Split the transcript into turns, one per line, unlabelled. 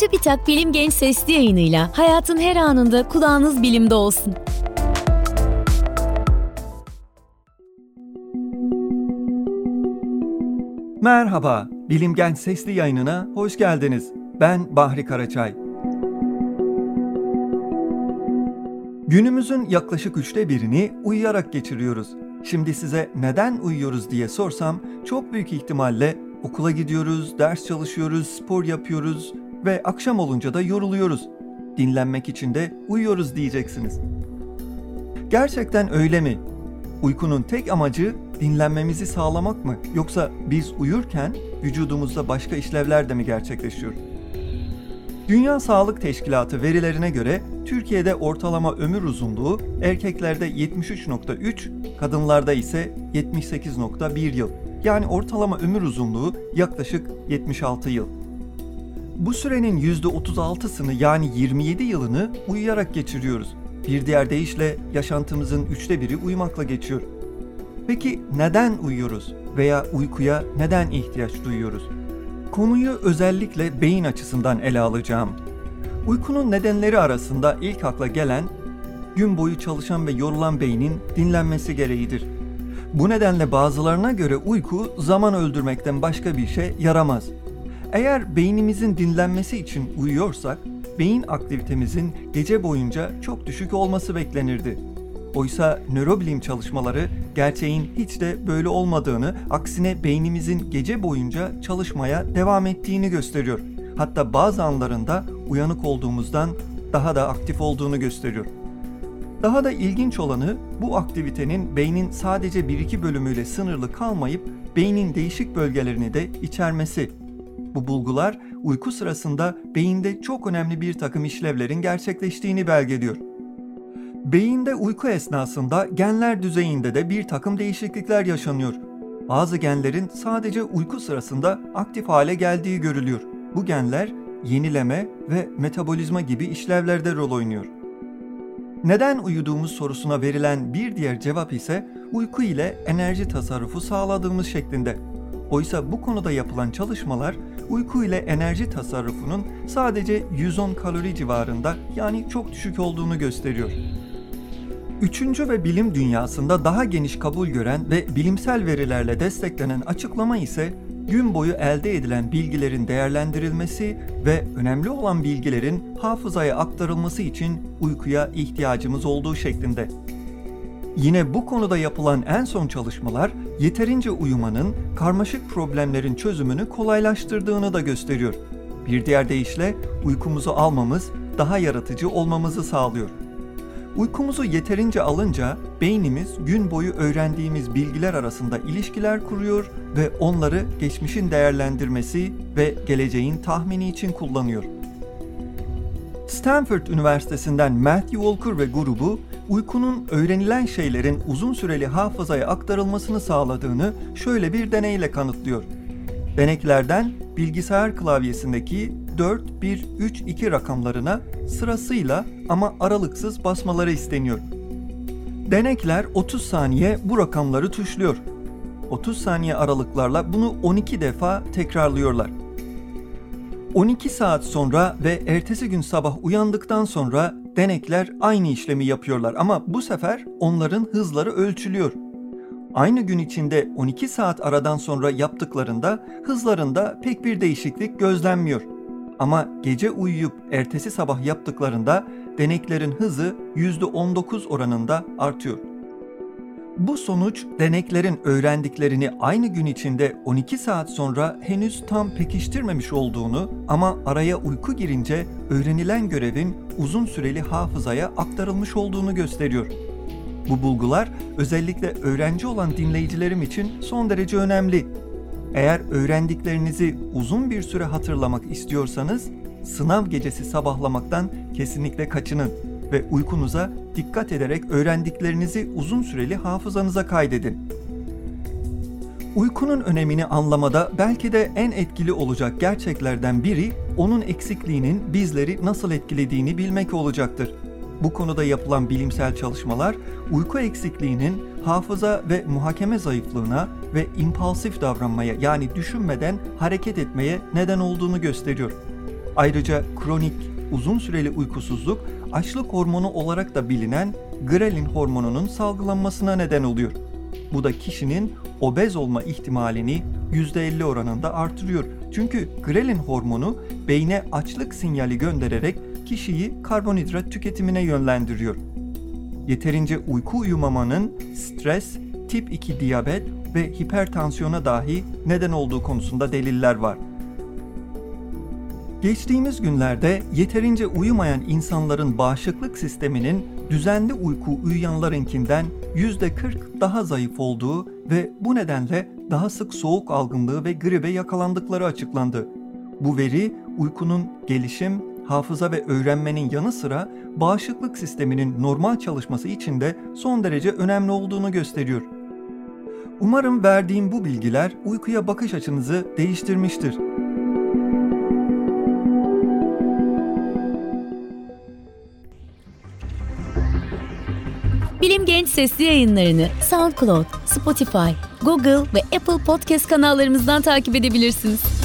TÜBİTAK Bilim Genç Sesli yayınıyla hayatın her anında kulağınız bilimde olsun.
Merhaba, Bilim Genç Sesli yayınına hoş geldiniz. Ben Bahri Karaçay. Günümüzün yaklaşık üçte birini uyuyarak geçiriyoruz. Şimdi size neden uyuyoruz diye sorsam çok büyük ihtimalle okula gidiyoruz, ders çalışıyoruz, spor yapıyoruz ve akşam olunca da yoruluyoruz. Dinlenmek için de uyuyoruz diyeceksiniz. Gerçekten öyle mi? Uykunun tek amacı dinlenmemizi sağlamak mı? Yoksa biz uyurken vücudumuzda başka işlevler de mi gerçekleşiyor? Dünya Sağlık Teşkilatı verilerine göre Türkiye'de ortalama ömür uzunluğu erkeklerde 73.3, kadınlarda ise 78.1 yıl. Yani ortalama ömür uzunluğu yaklaşık 76 yıl. Bu sürenin %36'sını yani 27 yılını uyuyarak geçiriyoruz. Bir diğer deyişle yaşantımızın üçte biri uyumakla geçiyor. Peki neden uyuyoruz veya uykuya neden ihtiyaç duyuyoruz? Konuyu özellikle beyin açısından ele alacağım. Uykunun nedenleri arasında ilk akla gelen gün boyu çalışan ve yorulan beynin dinlenmesi gereğidir. Bu nedenle bazılarına göre uyku zaman öldürmekten başka bir şey yaramaz. Eğer beynimizin dinlenmesi için uyuyorsak, beyin aktivitemizin gece boyunca çok düşük olması beklenirdi. Oysa nörobilim çalışmaları gerçeğin hiç de böyle olmadığını, aksine beynimizin gece boyunca çalışmaya devam ettiğini gösteriyor. Hatta bazı anlarında uyanık olduğumuzdan daha da aktif olduğunu gösteriyor. Daha da ilginç olanı bu aktivitenin beynin sadece 1-2 bölümüyle sınırlı kalmayıp beynin değişik bölgelerini de içermesi. Bu bulgular uyku sırasında beyinde çok önemli bir takım işlevlerin gerçekleştiğini belgeliyor. Beyinde uyku esnasında genler düzeyinde de bir takım değişiklikler yaşanıyor. Bazı genlerin sadece uyku sırasında aktif hale geldiği görülüyor. Bu genler yenileme ve metabolizma gibi işlevlerde rol oynuyor. Neden uyuduğumuz sorusuna verilen bir diğer cevap ise uyku ile enerji tasarrufu sağladığımız şeklinde. Oysa bu konuda yapılan çalışmalar uyku ile enerji tasarrufunun sadece 110 kalori civarında yani çok düşük olduğunu gösteriyor. Üçüncü ve bilim dünyasında daha geniş kabul gören ve bilimsel verilerle desteklenen açıklama ise gün boyu elde edilen bilgilerin değerlendirilmesi ve önemli olan bilgilerin hafızaya aktarılması için uykuya ihtiyacımız olduğu şeklinde. Yine bu konuda yapılan en son çalışmalar yeterince uyumanın karmaşık problemlerin çözümünü kolaylaştırdığını da gösteriyor. Bir diğer deyişle uykumuzu almamız daha yaratıcı olmamızı sağlıyor. Uykumuzu yeterince alınca beynimiz gün boyu öğrendiğimiz bilgiler arasında ilişkiler kuruyor ve onları geçmişin değerlendirmesi ve geleceğin tahmini için kullanıyor. Stanford Üniversitesi'nden Matthew Walker ve grubu uykunun öğrenilen şeylerin uzun süreli hafızaya aktarılmasını sağladığını şöyle bir deneyle kanıtlıyor. Deneklerden bilgisayar klavyesindeki 4, 1, 3, 2 rakamlarına sırasıyla ama aralıksız basmaları isteniyor. Denekler 30 saniye bu rakamları tuşluyor. 30 saniye aralıklarla bunu 12 defa tekrarlıyorlar. 12 saat sonra ve ertesi gün sabah uyandıktan sonra denekler aynı işlemi yapıyorlar ama bu sefer onların hızları ölçülüyor. Aynı gün içinde 12 saat aradan sonra yaptıklarında hızlarında pek bir değişiklik gözlenmiyor. Ama gece uyuyup ertesi sabah yaptıklarında deneklerin hızı %19 oranında artıyor. Bu sonuç deneklerin öğrendiklerini aynı gün içinde 12 saat sonra henüz tam pekiştirmemiş olduğunu ama araya uyku girince öğrenilen görevin uzun süreli hafızaya aktarılmış olduğunu gösteriyor. Bu bulgular özellikle öğrenci olan dinleyicilerim için son derece önemli. Eğer öğrendiklerinizi uzun bir süre hatırlamak istiyorsanız sınav gecesi sabahlamaktan kesinlikle kaçının ve uykunuza dikkat ederek öğrendiklerinizi uzun süreli hafızanıza kaydedin. Uykunun önemini anlamada belki de en etkili olacak gerçeklerden biri onun eksikliğinin bizleri nasıl etkilediğini bilmek olacaktır. Bu konuda yapılan bilimsel çalışmalar uyku eksikliğinin hafıza ve muhakeme zayıflığına ve impulsif davranmaya yani düşünmeden hareket etmeye neden olduğunu gösteriyor. Ayrıca kronik, uzun süreli uykusuzluk açlık hormonu olarak da bilinen grelin hormonunun salgılanmasına neden oluyor. Bu da kişinin obez olma ihtimalini %50 oranında artırıyor. Çünkü grelin hormonu beyne açlık sinyali göndererek kişiyi karbonhidrat tüketimine yönlendiriyor. Yeterince uyku uyumamanın stres, tip 2 diyabet ve hipertansiyona dahi neden olduğu konusunda deliller var. Geçtiğimiz günlerde yeterince uyumayan insanların bağışıklık sisteminin düzenli uyku uyuyanlarınkinden %40 daha zayıf olduğu ve bu nedenle daha sık soğuk algınlığı ve gribe yakalandıkları açıklandı. Bu veri uykunun gelişim, hafıza ve öğrenmenin yanı sıra bağışıklık sisteminin normal çalışması için de son derece önemli olduğunu gösteriyor. Umarım verdiğim bu bilgiler uykuya bakış açınızı değiştirmiştir.
Bilim Genç sesli yayınlarını SoundCloud, Spotify, Google ve Apple Podcast kanallarımızdan takip edebilirsiniz.